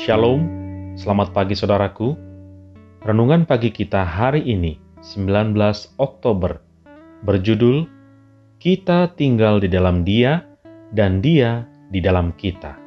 Shalom, selamat pagi saudaraku. Renungan pagi kita hari ini, 19 Oktober, berjudul Kita tinggal di dalam Dia dan Dia di dalam kita.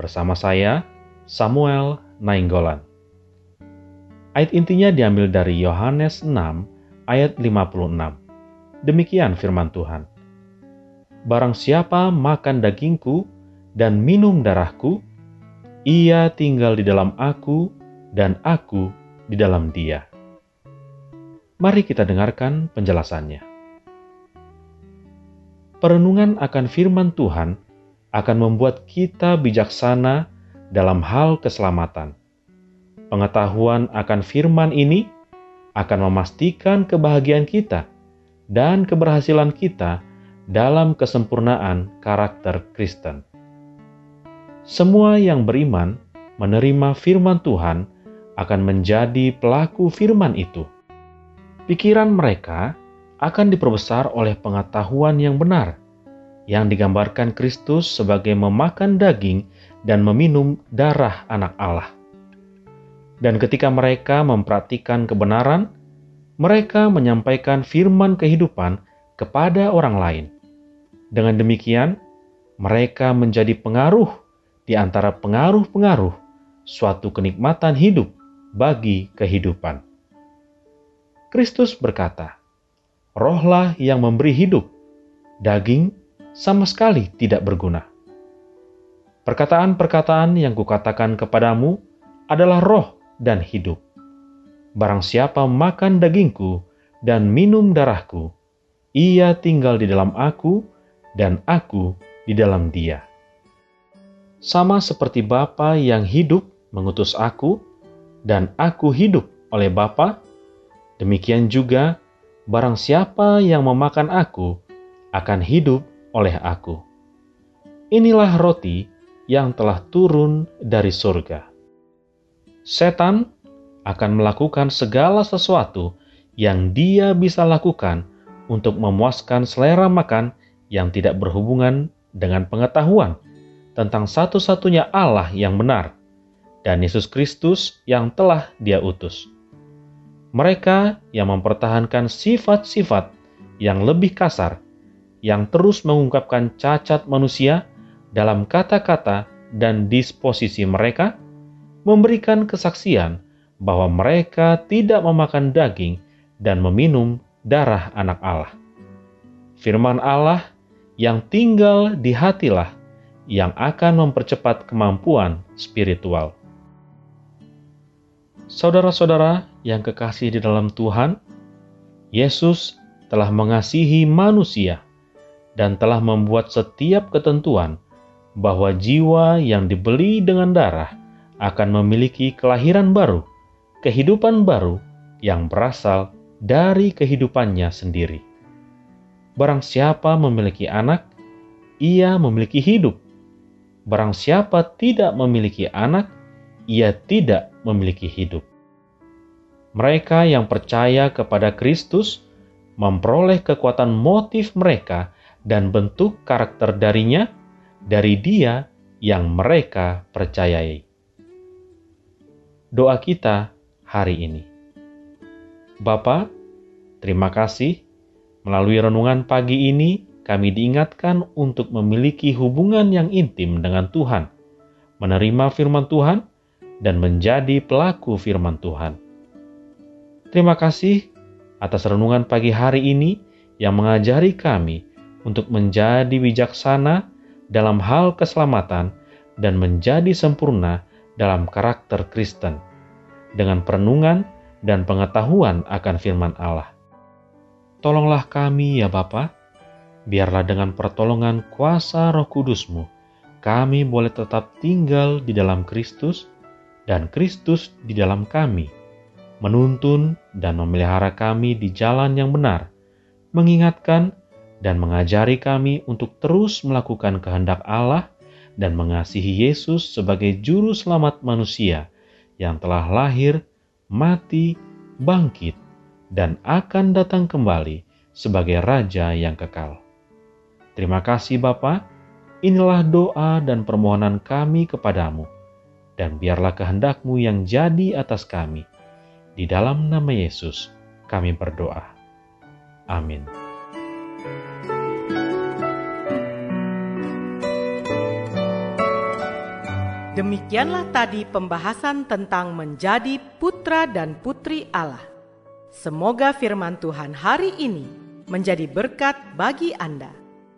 Bersama saya, Samuel Nainggolan. Ayat intinya diambil dari Yohanes 6 ayat 56. Demikian firman Tuhan. Barang siapa makan dagingku dan minum darahku, ia tinggal di dalam aku, dan aku di dalam dia. Mari kita dengarkan penjelasannya. Perenungan akan firman Tuhan akan membuat kita bijaksana dalam hal keselamatan. Pengetahuan akan firman ini akan memastikan kebahagiaan kita dan keberhasilan kita dalam kesempurnaan karakter Kristen. Semua yang beriman menerima firman Tuhan akan menjadi pelaku firman itu. Pikiran mereka akan diperbesar oleh pengetahuan yang benar, yang digambarkan Kristus sebagai memakan daging dan meminum darah Anak Allah. Dan ketika mereka memperhatikan kebenaran, mereka menyampaikan firman kehidupan kepada orang lain. Dengan demikian, mereka menjadi pengaruh di antara pengaruh-pengaruh suatu kenikmatan hidup bagi kehidupan. Kristus berkata, "Rohlah yang memberi hidup, daging sama sekali tidak berguna." Perkataan-perkataan yang kukatakan kepadamu adalah roh dan hidup. Barang siapa makan dagingku dan minum darahku, ia tinggal di dalam aku dan aku di dalam dia sama seperti Bapa yang hidup mengutus aku, dan aku hidup oleh Bapa, demikian juga barang siapa yang memakan aku akan hidup oleh aku. Inilah roti yang telah turun dari surga. Setan akan melakukan segala sesuatu yang dia bisa lakukan untuk memuaskan selera makan yang tidak berhubungan dengan pengetahuan tentang satu-satunya Allah yang benar dan Yesus Kristus yang telah Dia utus. Mereka yang mempertahankan sifat-sifat yang lebih kasar, yang terus mengungkapkan cacat manusia dalam kata-kata dan disposisi mereka, memberikan kesaksian bahwa mereka tidak memakan daging dan meminum darah anak Allah. Firman Allah yang tinggal di hatilah yang akan mempercepat kemampuan spiritual. Saudara-saudara yang kekasih di dalam Tuhan, Yesus telah mengasihi manusia dan telah membuat setiap ketentuan bahwa jiwa yang dibeli dengan darah akan memiliki kelahiran baru, kehidupan baru yang berasal dari kehidupannya sendiri. Barang siapa memiliki anak, ia memiliki hidup Barang siapa tidak memiliki anak, ia tidak memiliki hidup. Mereka yang percaya kepada Kristus memperoleh kekuatan motif mereka dan bentuk karakter darinya dari Dia yang mereka percayai. Doa kita hari ini. Bapa, terima kasih melalui renungan pagi ini kami diingatkan untuk memiliki hubungan yang intim dengan Tuhan, menerima firman Tuhan, dan menjadi pelaku firman Tuhan. Terima kasih atas renungan pagi hari ini yang mengajari kami untuk menjadi bijaksana dalam hal keselamatan dan menjadi sempurna dalam karakter Kristen dengan perenungan dan pengetahuan akan firman Allah. Tolonglah kami ya Bapak, biarlah dengan pertolongan kuasa roh kudusmu, kami boleh tetap tinggal di dalam Kristus dan Kristus di dalam kami, menuntun dan memelihara kami di jalan yang benar, mengingatkan dan mengajari kami untuk terus melakukan kehendak Allah dan mengasihi Yesus sebagai juru selamat manusia yang telah lahir, mati, bangkit, dan akan datang kembali sebagai Raja yang kekal. Terima kasih Bapa. Inilah doa dan permohonan kami kepadamu. Dan biarlah kehendakmu yang jadi atas kami. Di dalam nama Yesus kami berdoa. Amin. Demikianlah tadi pembahasan tentang menjadi putra dan putri Allah. Semoga firman Tuhan hari ini menjadi berkat bagi Anda.